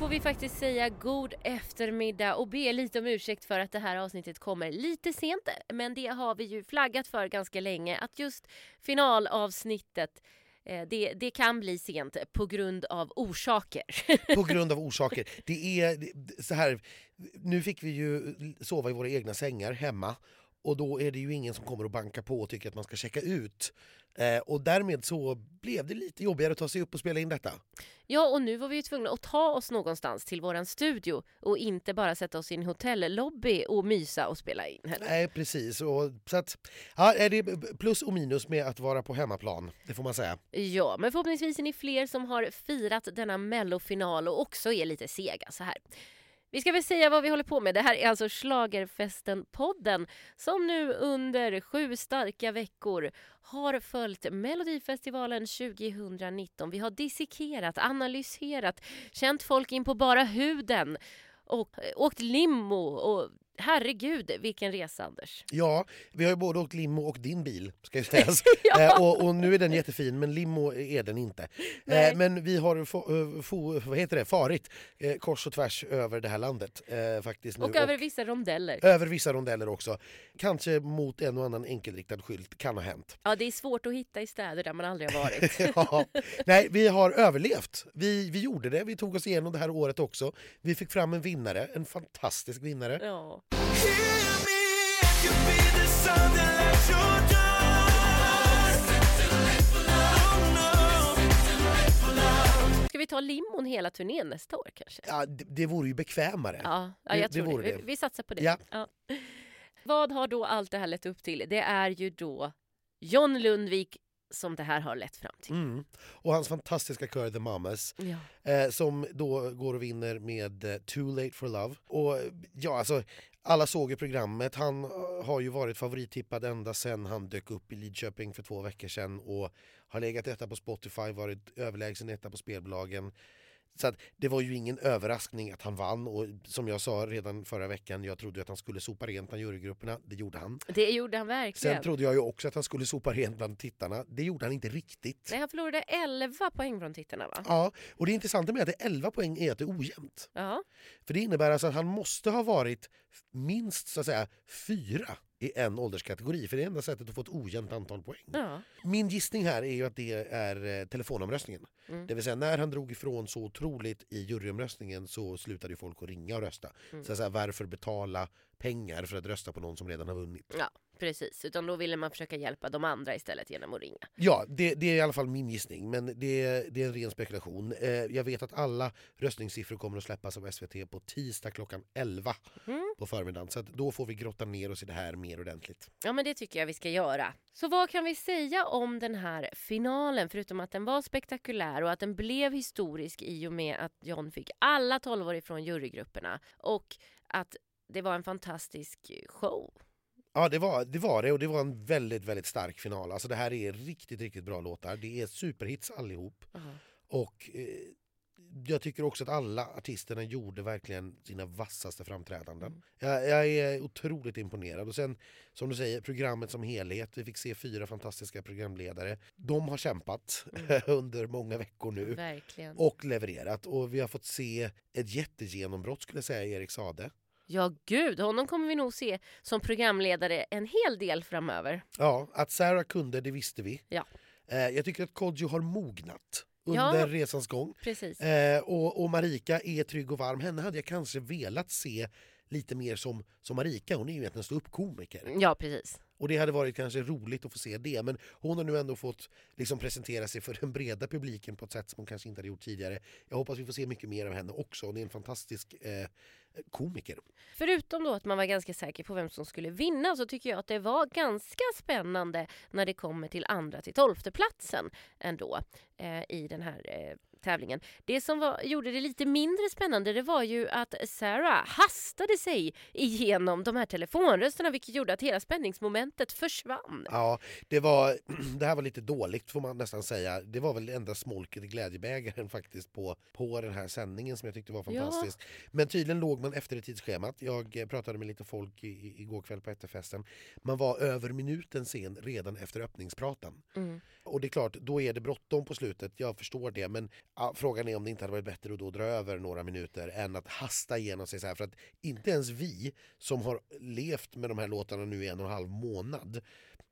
får vi faktiskt säga god eftermiddag och be lite om ursäkt för att det här avsnittet kommer lite sent. Men det har vi ju flaggat för ganska länge att just finalavsnittet eh, det, det, kan bli sent på grund av orsaker. På grund av orsaker. Det är så här, nu fick vi ju sova i våra egna sängar hemma och då är det ju ingen som kommer och bankar på och tycker att man ska checka ut. Eh, och därmed så blev det lite jobbigare att ta sig upp och spela in detta. Ja, och nu var vi ju tvungna att ta oss någonstans till våran studio och inte bara sätta oss i en hotellobby och mysa och spela in. Heller. Nej, precis. Och, så att, ja, är det plus och minus med att vara på hemmaplan, det får man säga. Ja, men förhoppningsvis är ni fler som har firat denna mellofinal och också är lite sega så här. Vi ska väl säga vad vi håller på med. Det här är alltså Schlagerfesten-podden som nu under sju starka veckor har följt Melodifestivalen 2019. Vi har dissekerat, analyserat, känt folk in på bara huden och åkt limo och Herregud, vilken resa Anders! Ja, vi har ju både åkt limo och din bil, ska ju sägas. ja. eh, och, och, nu är den jättefin, men limo är den inte. Eh, men vi har eh, vad heter det, farit eh, kors och tvärs över det här landet. Faktiskt nu. Och över och, vissa rondeller. Över vissa rondeller också. Kanske mot en och annan enkelriktad skylt, kan ha hänt. Ja, det är svårt att hitta i städer där man aldrig har varit. ja. Nej, vi har överlevt. Vi, vi gjorde det, vi tog oss igenom det här året också. Vi fick fram en vinnare, en fantastisk vinnare. Ja. Vi ta limon hela turnén nästa år kanske? Ja, det, det vore ju bekvämare. Ja, ja jag det, tror det. det. Vi, vi, satsar på det. Ja. ja. Vad har då allt det här lett upp till? Det är ju då John Lundvik som det här har lett fram till. Mm. Och hans fantastiska kör The Mamas ja. eh, som då går och vinner med eh, Too Late For Love. Och ja, alltså alla såg ju programmet. Han eh, har ju varit favorittippad ända sedan han dök upp i Lidköping för två veckor sedan och har legat etta på Spotify, varit överlägsen etta på spelbolagen. Så att det var ju ingen överraskning att han vann och som jag sa redan förra veckan, jag trodde att han skulle sopa rent bland jurygrupperna. Det gjorde han. Det gjorde han verkligen. Sen trodde jag ju också att han skulle sopa rent bland tittarna. Det gjorde han inte riktigt. Nej, han förlorade 11 poäng från tittarna va? Ja, och det intressanta med att det är 11 poäng är att det är ojämnt. Ja. För det innebär alltså att han måste ha varit minst så att säga fyra i en ålderskategori, för det är enda sättet att få ett ojämnt antal poäng. Ja. Min gissning här är ju att det är eh, telefonomröstningen. Mm. Det vill säga när han drog ifrån så otroligt i juryomröstningen så slutade folk att ringa och rösta. Mm. Så, så här, varför betala pengar för att rösta på någon som redan har vunnit? Ja, precis. Utan då ville man försöka hjälpa de andra istället genom att ringa. Ja, det, det är i alla fall min gissning, men det, det är en ren spekulation. Eh, jag vet att alla röstningssiffror kommer att släppas av SVT på tisdag klockan 11 mm. på förmiddagen. Så då får vi grotta ner oss i det här mer ordentligt. Ja, men det tycker jag vi ska göra. Så vad kan vi säga om den här finalen, förutom att den var spektakulär och att den blev historisk i och med att John fick alla 12 år ifrån jurygrupperna och att det var en fantastisk show. Ja det var, det var det och det var en väldigt väldigt stark final. Alltså det här är riktigt riktigt bra låtar. Det är superhits allihop. Uh -huh. Och eh, jag tycker också att alla artisterna gjorde verkligen sina vassaste framträdanden. Mm. Jag, jag, är otroligt imponerad. Och sen, som du säger, programmet som helhet. Vi fick se fyra fantastiska programledare. De har kämpat mm. under många veckor nu. Verkligen. Och levererat. Och vi har fått se ett jättegenombrott skulle jag säga, Erik Sade. Ja, gud, honom kommer vi nog se som programledare en hel del framöver. Ja, att Sarah kunde, det visste vi. Ja. Eh, jag tycker att Kodjo har mognat under ja, resans gång. Precis. Eh, och, och, Marika är trygg och varm. Henne hade jag kanske velat se lite mer som, som Marika. Hon är ju egentligen ståuppkomiker. Ja, precis. Och det hade varit kanske roligt att få se det. Men hon har nu ändå fått liksom presentera sig för den breda publiken på ett sätt som hon kanske inte hade gjort tidigare. Jag hoppas vi får se mycket mer av henne också. Hon är en fantastisk eh, komiker. Förutom då att man var ganska säker på vem som skulle vinna så tycker jag att det var ganska spännande när det kommer till andra till tolfte platsen ändå eh, i den här eh, tävlingen. Det som var, gjorde det lite mindre spännande det var ju att Sarah hastade sig igenom de här telefonrösterna vilket gjorde att hela spänningsmomentet försvann. Ja, det, var, det här var lite dåligt får man nästan säga. Det var väl enda smolket i glädjebägaren faktiskt på, på den här sändningen som jag tyckte var fantastisk. Ja. Men tydligen låg man efter i tidsschemat. Jag eh, pratade med lite folk i, igår kväll på efterfesten. Man var över minuten sen redan efter öppningspratan. Mm. Och det är klart, då är det bråttom på slutet, jag förstår det. Men ja, frågan är om det inte hade varit bättre att då dra över några minuter än att hasta igenom sig så här. För att inte ens vi som har levt med de här låtarna nu i en och en halv månad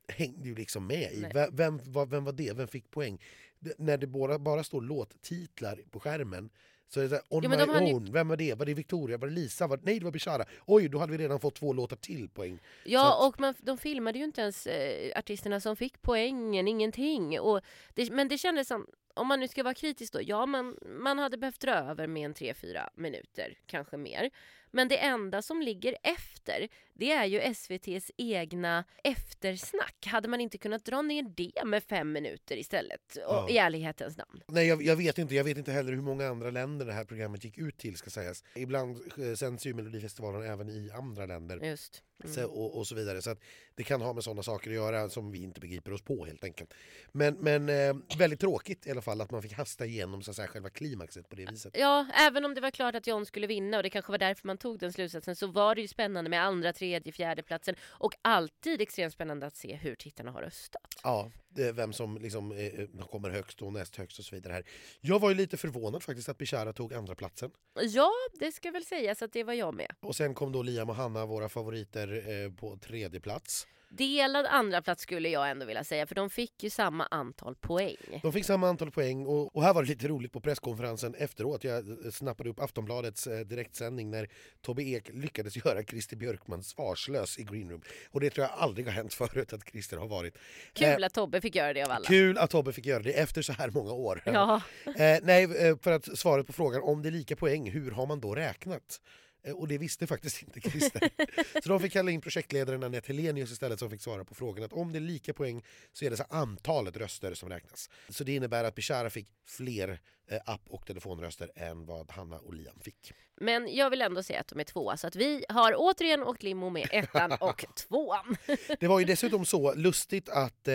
hängde ju liksom med i. Vem, vem, vem var det? Vem fick poäng? Det, när det bara, bara står låttitlar på skärmen så är det så här, On Ja, My hade ju- Own, vem var det? Var det Victoria? Var det Lisa? Var, nej, det var Bishara. Oj, då hade vi redan fått två låtar till poäng. Ja, att- och man, de filmade ju inte ens eh, artisterna som fick poängen, ingenting. Och det, men det kändes som, om man nu ska vara kritisk då, ja man, man hade behövt dra över med en 3-4 minuter, kanske mer. Men det enda som ligger efter, det är ju SVTs egna eftersnack. Hade man inte kunnat dra ner det med fem minuter istället? Och, Ja. I ärlighetens namn. Nej, jag, jag vet inte. Jag vet inte heller hur många andra länder det här programmet gick ut till, ska sägas. Ibland eh, sänds ju Melodifestivalen även i andra länder. Just. Mm. Så, och, och så vidare. Så att det kan ha med sådana saker att göra som vi inte begriper oss på helt enkelt. Men, men eh, väldigt tråkigt i alla fall att man fick hasta igenom så att säga, själva klimaxet på det viset. Ja, även om det var klart att John skulle vinna och det kanske var därför man tog den slutsatsen så var det ju spännande med andra, tredje, fjärde platsen och alltid extremt spännande att se hur tittarna har röstat. Ja, vem som liksom, eh, eh, kommer högst och näst högst och så vidare. här. Jag var ju lite förvånad faktiskt att Bishara tog andra platsen. Ja, det ska väl sägas att det var jag med. Och sen kom då Liam och Hanna, våra favoriter, eh, på tredje plats. Delad andra plats skulle jag ändå vilja säga för de fick ju samma antal poäng. De fick samma antal poäng och, och här var det lite roligt på presskonferensen efteråt. Jag eh, snappade upp Aftonbladets eh, direktsändning när Tobbe Ek lyckades göra Christer Björkman svarslös i greenroom. Och det tror jag aldrig har hänt förut att Christer har varit. Kul att Tobbe fick göra det av alla. Kul att Tobbe fick göra det efter så här många år. Ja, Eh, nej, eh, för att svaret på frågan om det är lika poäng, hur har man då räknat? Eh, Och det visste faktiskt inte Christer. så de fick kalla in projektledaren Anette Helenius istället som fick svara på frågan att om det är lika poäng så är det så antalet röster som räknas. Så det innebär att Bishara fick fler eh, app och telefonröster än vad Hanna och Liam fick. men jag vill ändå säga att de är tvåa så att vi har återigen åkt limo med ettan och tvåan. Det var ju dessutom så lustigt att eh,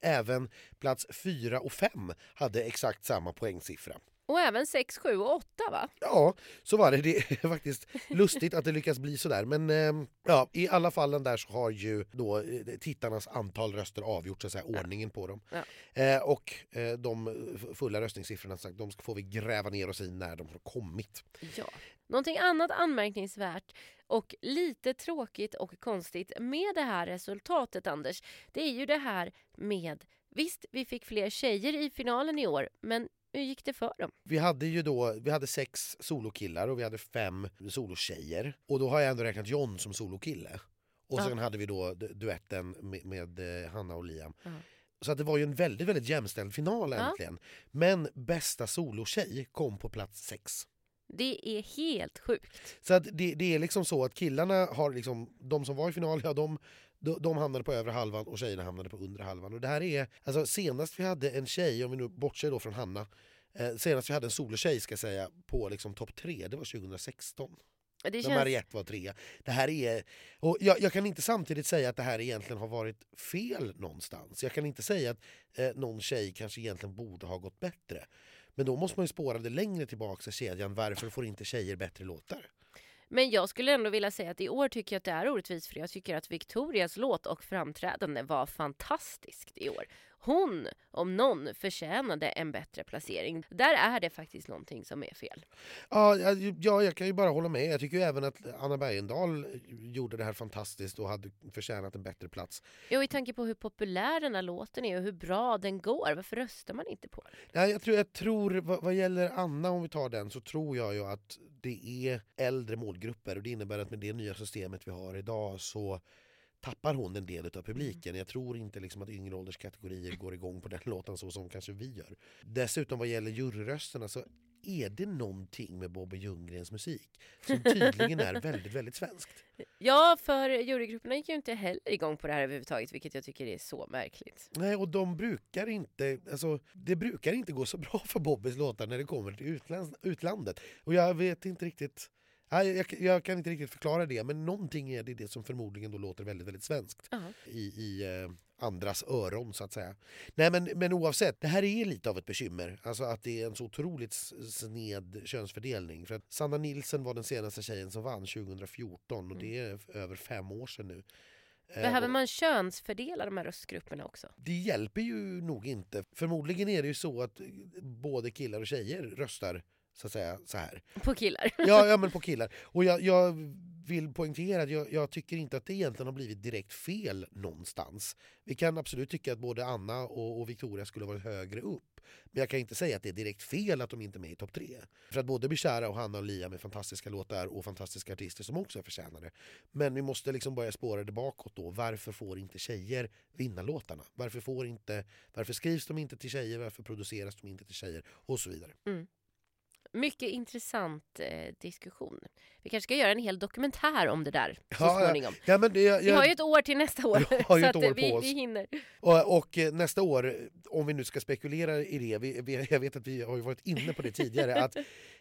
även plats 4 och 5 hade exakt samma poängsiffra. Och även sex, sju och åtta va? Ja, så var det. Det är faktiskt lustigt att det lyckas bli sådär. Men eh, ja, i alla fallen där så har ju då eh, tittarnas antal röster avgjort så att säga, ordningen på dem. Ja. Eh, och eh, de fulla röstningssiffrorna sagt, de får vi gräva ner oss i när de har kommit. Ja. Någonting annat anmärkningsvärt och lite tråkigt och konstigt med det här resultatet, Anders, det är ju det här med... Visst, vi fick fler tjejer i finalen i år, men hur gick det för dem? Vi hade ju då vi hade sex solokillar och vi hade fem solotjejer. Och då har jag ändå räknat John som solokille. Och Ja. sen hade vi då du- duetten med, med eh, Hanna och Liam. Ja. Så att det var ju en väldigt, väldigt jämställd final Ja. äntligen. Men bästa solotjej kom på plats sex. Det är helt sjukt. Så att det, det är liksom så att killarna har liksom, de som var i final, ja de, de, de hamnade på övre halvan och tjejerna hamnade på undre halvan. Och det här är, alltså senast vi hade en tjej, om vi nu bortser då från Hanna, eh, senast vi hade en solotjej ska jag säga, på liksom topp tre, det var 2016. Det När känns... Mariette var trea. Det här är, och jag, jag kan inte samtidigt säga att det här egentligen har varit fel någonstans. Jag kan inte säga att eh, någon tjej kanske egentligen borde ha gått bättre. Men då måste man ju spåra det längre tillbaka i kedjan. Varför får inte tjejer bättre låtar? Men jag skulle ändå vilja säga att i år tycker jag att det är orättvist för jag tycker att Victorias låt och framträdande var fantastiskt i år. Hon, om någon, förtjänade en bättre placering. Där är det faktiskt någonting som är fel. Ja, ja, ja, jag kan ju bara hålla med. Jag tycker ju även att Anna Bergendahl gjorde det här fantastiskt och hade förtjänat en bättre plats. Jo, i tanke på hur populär den här låten är och hur bra den går. Varför röstar man inte på den? Nej, jag tror, jag tror vad, vad gäller Anna, om vi tar den, så tror jag ju att det är äldre målgrupper och det innebär att med det nya systemet vi har idag så tappar hon en del av publiken. Jag tror inte liksom att yngre ålderskategorier går igång på den låten så som kanske vi gör. Dessutom vad gäller juryrösterna så är det någonting med Bobby Ljunggrens musik som tydligen är väldigt, väldigt svenskt. Ja, för jurygrupperna gick ju inte heller igång på det här överhuvudtaget, vilket jag tycker är så märkligt. Nej, och de brukar inte, alltså, det brukar inte gå så bra för Bobbys låtar när det kommer till utlandet. Och jag vet inte riktigt, nej, jag, jag kan inte riktigt förklara det, men någonting är det, det som förmodligen då låter väldigt, väldigt svenskt Ja. i, i eh, andras öron så att säga. Nej men, men oavsett, det här är lite av ett bekymmer. Alltså att det är en så otroligt sned könsfördelning. För att Sanna Nilsen var den senaste tjejen som vann 2014 och det är över fem år sedan nu. Eh, Behöver man könsfördela de här röstgrupperna också? Det hjälper ju nog inte. Förmodligen är det ju så att både killar och tjejer röstar så att säga så här. På killar? Ja, ja men på killar. Och jag, jag vill poängtera att jag, jag tycker inte att det egentligen har blivit direkt fel någonstans. Vi kan absolut tycka att både Anna och, och Victoria skulle ha varit högre upp. Men jag kan inte säga att det är direkt fel att de inte är med i topp tre. För att både Bishara och Hanna och Liam är fantastiska låtar och fantastiska artister som också är förtjänade. Men vi måste liksom börja spåra det bakåt då. Varför får inte tjejer vinna låtarna? Varför, får inte, varför skrivs de inte till tjejer? Varför produceras de inte till tjejer? Och så vidare. Mycket intressant eh, diskussion. Vi kanske ska göra en hel dokumentär om det där så Ja, småningom. Ja, men det, jag, Vi har ju ett år till nästa år. Så att, år vi, vi hinner. Och, och eh, nästa år, om vi nu ska spekulera i det, vi, vi, jag vet att vi har varit inne på det tidigare, att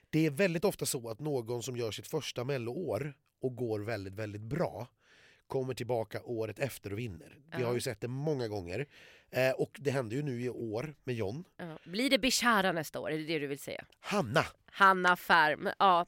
det är väldigt ofta så att någon som gör sitt första melloår och går väldigt, väldigt bra kommer tillbaka året efter och vinner. Vi har ju sett det många gånger. Eh, och det hände ju nu i år med John. Blir det Bishara nästa år? Är det det du vill säga? Hanna, Hanna Färm. Ja,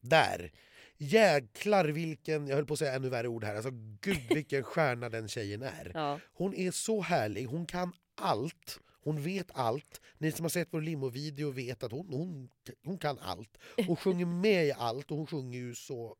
där! Jäklar vilken, jag höll på att säga ännu värre ord här, alltså gud vilken stjärna den tjejen är. ja. Hon är så härlig, hon kan allt. Hon vet allt. Ni som har sett vår limo-video vet att hon, hon, hon kan allt. Hon sjunger med i allt och hon sjunger ju så,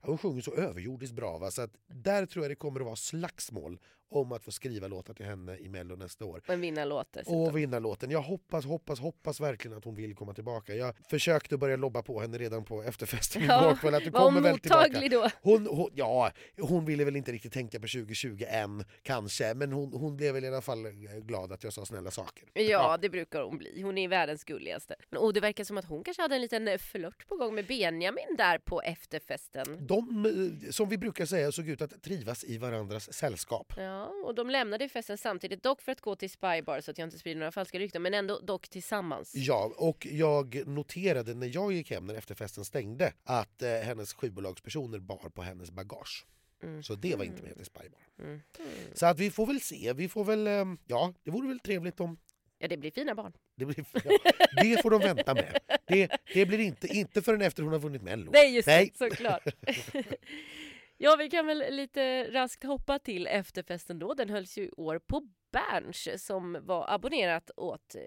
hon sjunger så överjordiskt bra. Va? Så att där tror jag det kommer att vara slagsmål om att få skriva låtar till henne i Mello nästa år. Och en vinnarlåt. Och vinna låten. Jag hoppas, hoppas, hoppas verkligen att hon vill komma tillbaka. Jag försökte börja lobba på henne redan på efterfesten Ja, igår kväll att du Var kommer väl tillbaka. mottaglig då? Hon, hon, ja, hon ville väl inte riktigt tänka på 2020 än, kanske. Men hon, hon blev väl i alla fall glad att jag sa snälla saker. Ja, det brukar hon bli. Hon är världens gulligaste. Oh, det verkar som att hon kanske hade en liten eh, flört på gång med Benjamin där på efterfesten. De, eh, som vi brukar säga, såg ut att trivas i varandras sällskap. Ja, och de lämnade festen samtidigt, dock för att gå till Spybar så att jag inte sprider några falska rykten, men ändå dock tillsammans. Ja, och jag noterade när jag gick hem när efterfesten stängde att eh, hennes skivbolagspersoner bar på hennes bagage. Mm. Så det var inte med till Spybar. Mm. Så att vi får väl se. Vi får väl, eh, ja, det vore väl trevligt om Ja, det blir fina barn. det blir, ja, det får de vänta med. Det, det blir inte, inte förrän efter hon har vunnit Mello. Nej, just Nej. det, såklart. ja, vi kan väl lite raskt hoppa till efterfesten då. Den hölls ju i år på Berns som var abonnerat åt eh,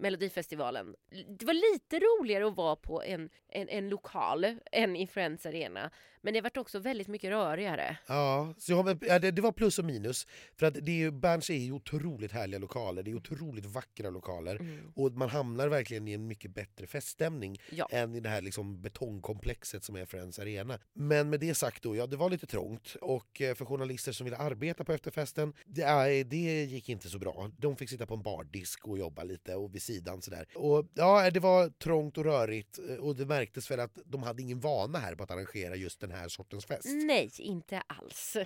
Melodifestivalen. Det var lite roligare att vara på en, en, en lokal än i Friends Arena. Men det vart också väldigt mycket rörigare. Ja, så jag, ja, det, det var plus och minus. För att det är Berns är ju otroligt härliga lokaler, det är otroligt vackra lokaler. Mm. Och man hamnar verkligen i en mycket bättre feststämning Ja. än i det här liksom betongkomplexet som är Friends Arena. Men med det sagt då, ja det var lite trångt och eh, för journalister som ville arbeta på efterfesten, det, nej, det gick inte så bra. De fick sitta på en bardisk och jobba lite och vid sidan sådär. Och ja, det var trångt och rörigt eh, och det märktes väl att de hade ingen vana här på att arrangera just den här sortens fest. Nej, inte alls.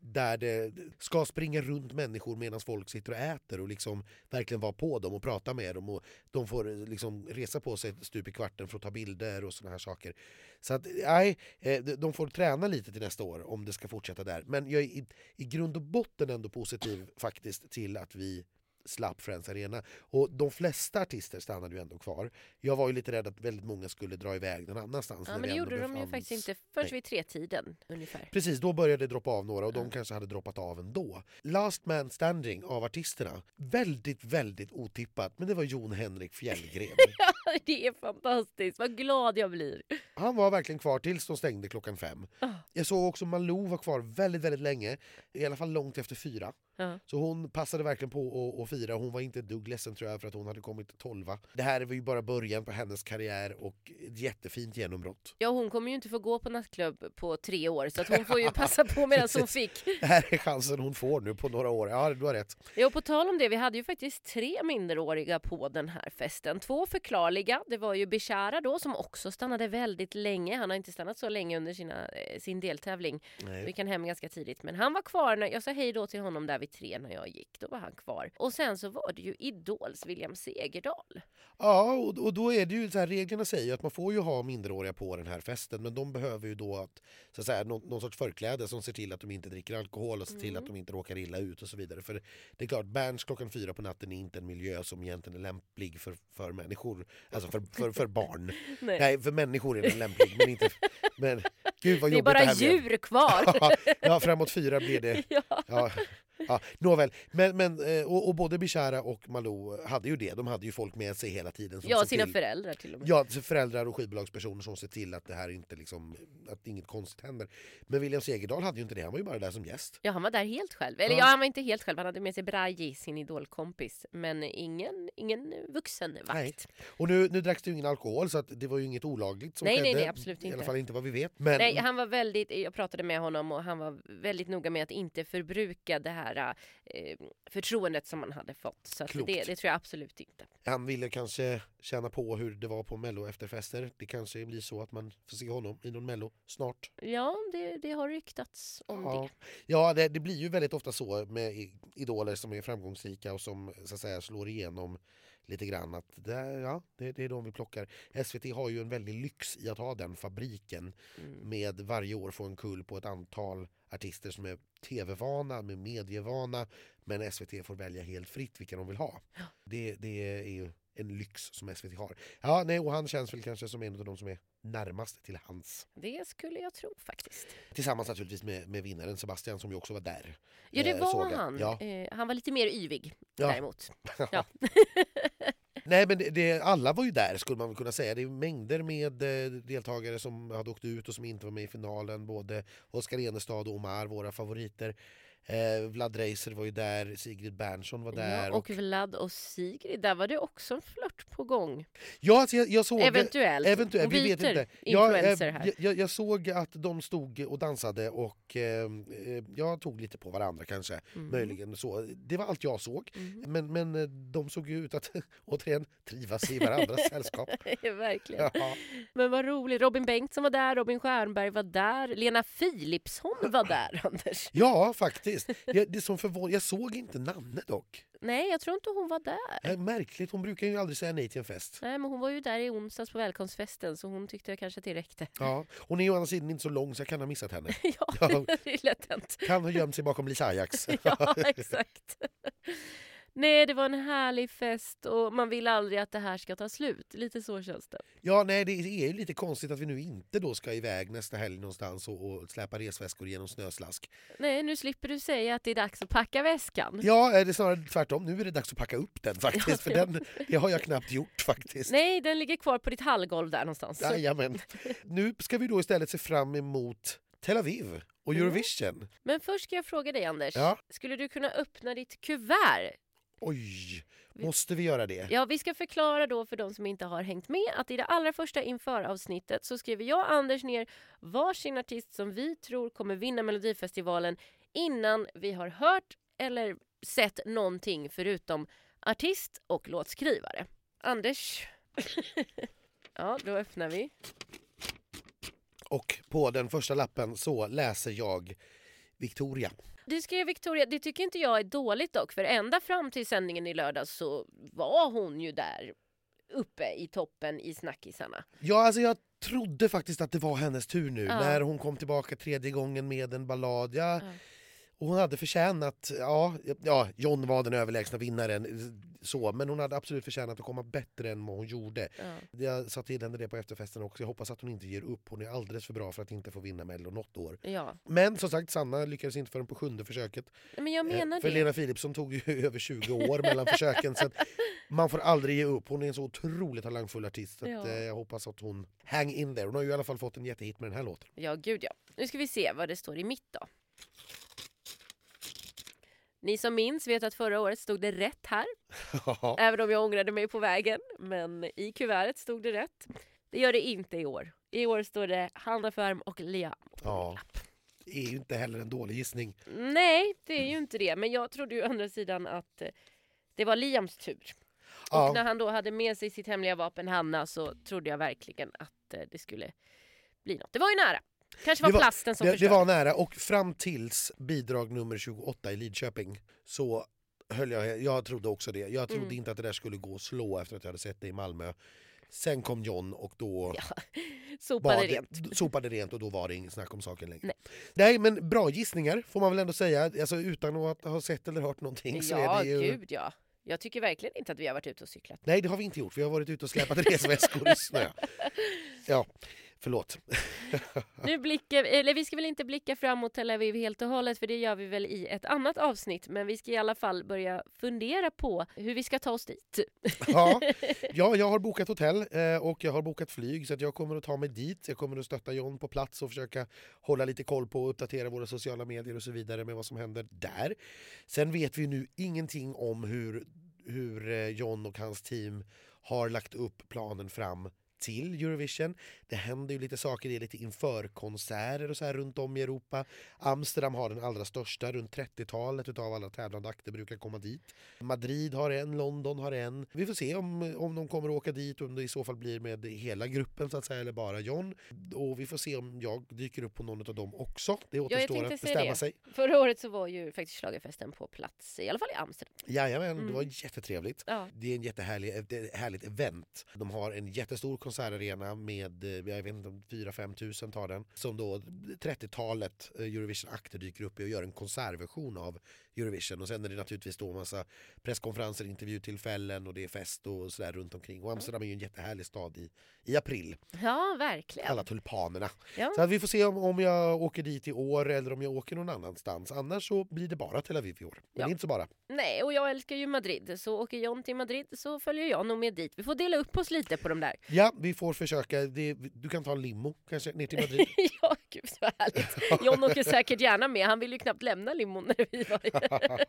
Där det ska springa runt människor medan folk sitter och äter och liksom verkligen vara på dem och prata med dem. Och de får eh, liksom resa på sig stup i kvarten för att ta bilder och såna här saker. Så att, nej, eh, de- de får träna lite till nästa år om det ska fortsätta där. Men jag är i, i grund och botten ändå positiv faktiskt till att vi slapp Friends Arena. Och de flesta artister stannade ju ändå kvar. Jag var ju lite rädd att väldigt många skulle dra iväg någon annanstans. Ja, men det gjorde de ju faktiskt inte förrän vid tretiden ungefär. Precis, då började det droppa av några och de Ja. kanske hade droppat av ändå. Last Man Standing av artisterna, väldigt, väldigt otippat, men det var Jon Henrik Fjällgren. det är fantastiskt, vad glad jag blir. Han var verkligen kvar tills de stängde klockan fem. Ah. Jag såg också Malou var kvar väldigt, väldigt länge, i alla fall långt efter fyra. Ja. Så hon passade verkligen på att, fira, hon var inte ett dugg ledsen tror jag för att hon hade kommit tolva. Det här var ju bara början på hennes karriär och ett jättefint genombrott. Ja, hon kommer ju inte få gå på nattklubb på tre år så att hon får ju passa på medan hon fick. Det här är chansen hon får nu på några år. Ja, du har rätt. Ja, och på tal om det, vi hade ju faktiskt tre minderåriga på den här festen. Två förklarliga, det var ju Bishara då som också stannade väldigt länge. Han har inte stannat så länge under sina, eh, sin deltävling. Nej. Vi kan hem ganska tidigt. Men han var kvar, när, jag sa hej då till honom där vid tre när jag gick. Då var han kvar. Och sen så var det ju Idols William Segerdahl. Ja, och, och då är det ju så här, reglerna säger ju att man får ju ha minderåriga på den här festen men de behöver ju då att, så att säga, någon, någon sorts förkläde som ser till att de inte dricker alkohol och ser till Mm. att de inte råkar illa ut och så vidare. För det är klart, Berns klockan fyra på natten är inte en miljö som egentligen är lämplig för, för människor, alltså för, för, för barn. Nej. Nej, för människor är den lämplig men inte... Men Gud vad Det är bara det djur kvar. ja, framåt fyra blir det. ja. Ja, ja, nåväl, men, men, eh, och, och både Bishara och Malou hade ju det. De hade ju folk med sig hela tiden. Som ja, sina till, föräldrar till och med. Ja, föräldrar och skivbolagspersoner som ser till att det här inte liksom, att inget konstigt händer. Men William Segerdahl hade ju inte det, han var ju bara där som gäst. Ja, han var där helt själv. Eller Ja. ja, han var inte helt själv. Han hade med sig Braji, sin idolkompis. Men ingen, ingen vuxen vakt. Nej. Och nu, nu dracks det ju ingen alkohol så att det var ju inget olagligt som Nej, nej, skedde. nej, absolut I alla inte. fall inte vad vi vet. Men, Nej, han var väldigt, jag pratade med honom och han var väldigt noga med att inte förbruka det här eh, förtroendet som han hade fått. Så det, det tror jag absolut inte. Han ville kanske känna på hur det var på mello efterfester. Det kanske blir så att man får se honom i någon mello snart. Ja, det, det har ryktats om Ja, det. ja det, det blir ju väldigt ofta så med idoler som är framgångsrika och som så att säga slår igenom lite grann. Att det, ja, det, det är de vi plockar. SVT har ju en väldig lyx i att ha den fabriken Mm. med varje år få en kull på ett antal artister som är tv-vana, med medievana men SVT får välja helt fritt vilka de vill ha. Det, det är ju en lyx som SVT har. Ja, nej, och han känns väl kanske som en av de som är närmast till hans. Det skulle jag tro faktiskt. Tillsammans naturligtvis med, med vinnaren Sebastian som ju också var där. Ja, det Eh, var jag. han. Ja. Eh, han var lite mer yvig Ja. däremot. Ja. Nej men det, det, alla var ju där skulle man kunna säga. Det är mängder med eh, deltagare som hade åkt ut och som inte var med i finalen. Både Oskar Enestad och Omar, våra favoriter. Eh, Vlad Reiser var ju där, Sigrid Bernson var där. Ja, och Vlad och Sigrid, där var det också en flört på gång. ja, alltså jag, jag såg... Eventuellt. Eventuellt, Hon vi vet byter inte. Ja, eh, influencer här. jag, jag, jag såg att de stod och dansade och eh, eh, jag tog lite på varandra kanske. Mm. Möjligen så. Det var allt jag såg. Mm. Men, men eh, de såg ju ut att återigen trivas i varandras sällskap. Verkligen. Ja. Men vad roligt. Robin Bengtsson var där, Robin Stjernberg var där, Lena Philipsson var där, Anders. Ja, faktiskt. Jag, det som förvån... jag såg inte Nanne dock. Nej, jag tror inte hon var där. Eh, Märkligt, hon brukar ju aldrig säga nej till en fest. Nej, men hon var ju där i onsdags på välkomstfesten så hon tyckte kanske att det räckte. Ja, hon är ju å andra sidan inte så lång så jag kan ha missat henne. Ja. det är lätt hänt. Kan ha gömt sig bakom Lisa Ajax. Ja, exakt. Nej, det var en härlig fest och man vill aldrig att det här ska ta slut. Lite så känns det. Ja, nej, det är ju lite konstigt att vi nu inte då ska iväg nästa helg någonstans och, och släpa resväskor genom snöslask. Nej, nu slipper du säga att det är dags att packa väskan. Ja, är det snarare tvärtom. Nu är det dags att packa upp den faktiskt. Ja, för ja. den, det har jag knappt gjort faktiskt. Nej, den ligger kvar på ditt hallgolv där någonstans. Jajamän. Nu ska vi då istället se fram emot Tel Aviv och Mm. Eurovision. Men först ska jag fråga dig, Anders. Ja. Skulle du kunna öppna ditt kuvert? Oj, måste vi göra det? Ja, vi ska förklara då för de som inte har hängt med att i det allra första inför-avsnittet så skriver jag och Anders ner varsin artist som vi tror kommer vinna Melodifestivalen innan vi har hört eller sett någonting förutom artist och låtskrivare. Anders? ja, då öppnar vi. Och på den första lappen så läser jag Victoria. Du skrev Victoria, det tycker inte jag är dåligt dock för ända fram till sändningen i lördags så var hon ju där uppe i toppen i snackisarna. Ja, alltså jag trodde faktiskt att det var hennes tur nu Ja. när hon kom tillbaka tredje gången med en ballad. Ja, Ja. Och hon hade förtjänat, ja, ja, John var den överlägsna vinnaren, så, men hon hade absolut förtjänat att komma bättre än vad hon gjorde. Ja. Jag sa till henne det på efterfesten också, jag hoppas att hon inte ger upp. Hon är alldeles för bra för att inte få vinna Mello något år. ja. Men som sagt, Sanna lyckades inte förrän på sjunde försöket. Men jag Eh, menar För det. Lena Philipsson tog ju över 20 år mellan försöken. Så man får aldrig ge upp. Hon är en så otroligt talangfull artist. Så att, Ja. eh, jag hoppas att hon hang in there. Hon har ju i alla fall fått en jättehit med den här låten. Ja, gud ja. Nu ska vi se vad det står i mitt då. Ni som minns vet att förra året stod det rätt här. Även om jag ångrade mig på vägen. Men i kuvertet stod det rätt. Det gör det inte i år. I år står det Hanna Färm och Liam. ja. Det är ju inte heller en dålig gissning. Nej, det är ju inte det. Men jag trodde ju å andra sidan att eh, det var Liams tur. Och Ja. när han då hade med sig sitt hemliga vapen Hanna så trodde jag verkligen att eh, det skulle bli något. Det var ju nära. Kanske var, Det var- plasten som Det, det var nära och fram tills bidrag nummer 28 i Lidköping så höll jag, jag trodde också det. Jag trodde Mm. inte att det där skulle gå att slå efter att jag hade sett det i Malmö. Sen kom John och då Sopade var det, rent. sopade rent och då var det inget snack om saken längre. Nej. Nej. men bra gissningar får man väl ändå säga, alltså, utan att ha sett eller hört någonting. Så Ja, är det ju... gud ja. Jag tycker verkligen inte att vi har varit ute och cyklat. Nej det har vi inte gjort, vi har varit ute och släpat resväskor i snö. Ja. Förlåt. nu blickar, eller vi ska väl inte blicka framåt Tel Aviv helt och hållet för det gör vi väl i ett annat avsnitt men vi ska i alla fall börja fundera på hur vi ska ta oss dit. ja, ja, jag har bokat hotell eh, och jag har bokat flyg så att jag kommer att ta mig dit. Jag kommer att stötta John på plats och försöka hålla lite koll på och uppdatera våra sociala medier och så vidare med vad som händer där. Sen vet vi nu ingenting om hur, hur eh, John och hans team har lagt upp planen fram till Eurovision. Det händer ju lite saker, det är lite införkonserter och så här runt om i Europa. Amsterdam har den allra största, runt 30-talet utav alla tävlande akter brukar komma dit. Madrid har en, London har en. Vi får se om, om de kommer att åka dit, om det i så fall blir med hela gruppen så att säga, eller bara John. Och vi får se om jag dyker upp på någon av dem också. Det återstår att bestämma det. sig. Förra året så var ju faktiskt schlagerfesten på plats, i alla fall i Amsterdam. Jajamän, mm. det var jättetrevligt. Ja. Det är en jättehärlig, ett härligt event. De har en jättestor konsertarena med, eh, jag vet inte, 4-5 tusen tar den. Som då 30-talet eh, Eurovision-akter dyker upp i och gör en konsertversion av Eurovision. Och sen är det naturligtvis då massa presskonferenser, intervjutillfällen och det är fest och sådär runt omkring. Och Amsterdam är ju en jättehärlig stad i, i april. Ja, verkligen. Alla tulpanerna. Ja. Så vi får se om, om jag åker dit i år eller om jag åker någon annanstans. Annars så blir det bara Tel Aviv i år. Men ja. inte så bara. Nej, och jag älskar ju Madrid. Så åker John till Madrid så följer jag nog med dit. Vi får dela upp oss lite på de där. Ja, vi får försöka. Det, du kan ta en limo kanske ner till Madrid. ja, gud vad härligt. John åker säkert gärna med. Han vill ju knappt lämna limon när vi var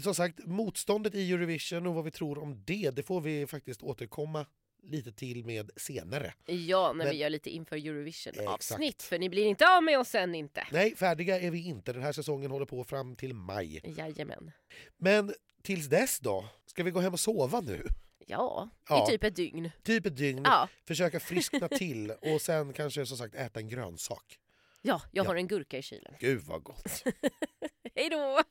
Som sagt, motståndet i Eurovision och vad vi tror om det, det får vi faktiskt återkomma lite till med senare. Ja, när Men, vi gör lite inför Eurovision-avsnitt. För ni blir inte av med oss än inte. Nej, färdiga är vi inte. Den här säsongen håller på fram till maj. Jajamän. Men tills dess då? Ska vi gå hem och sova nu? Ja, ja, i typ ett dygn. Typ ett dygn. Ja. Försöka friskna till och sen kanske som sagt äta en grönsak. Ja, jag ja. har en gurka i kylen. Gud vad gott. Hej då!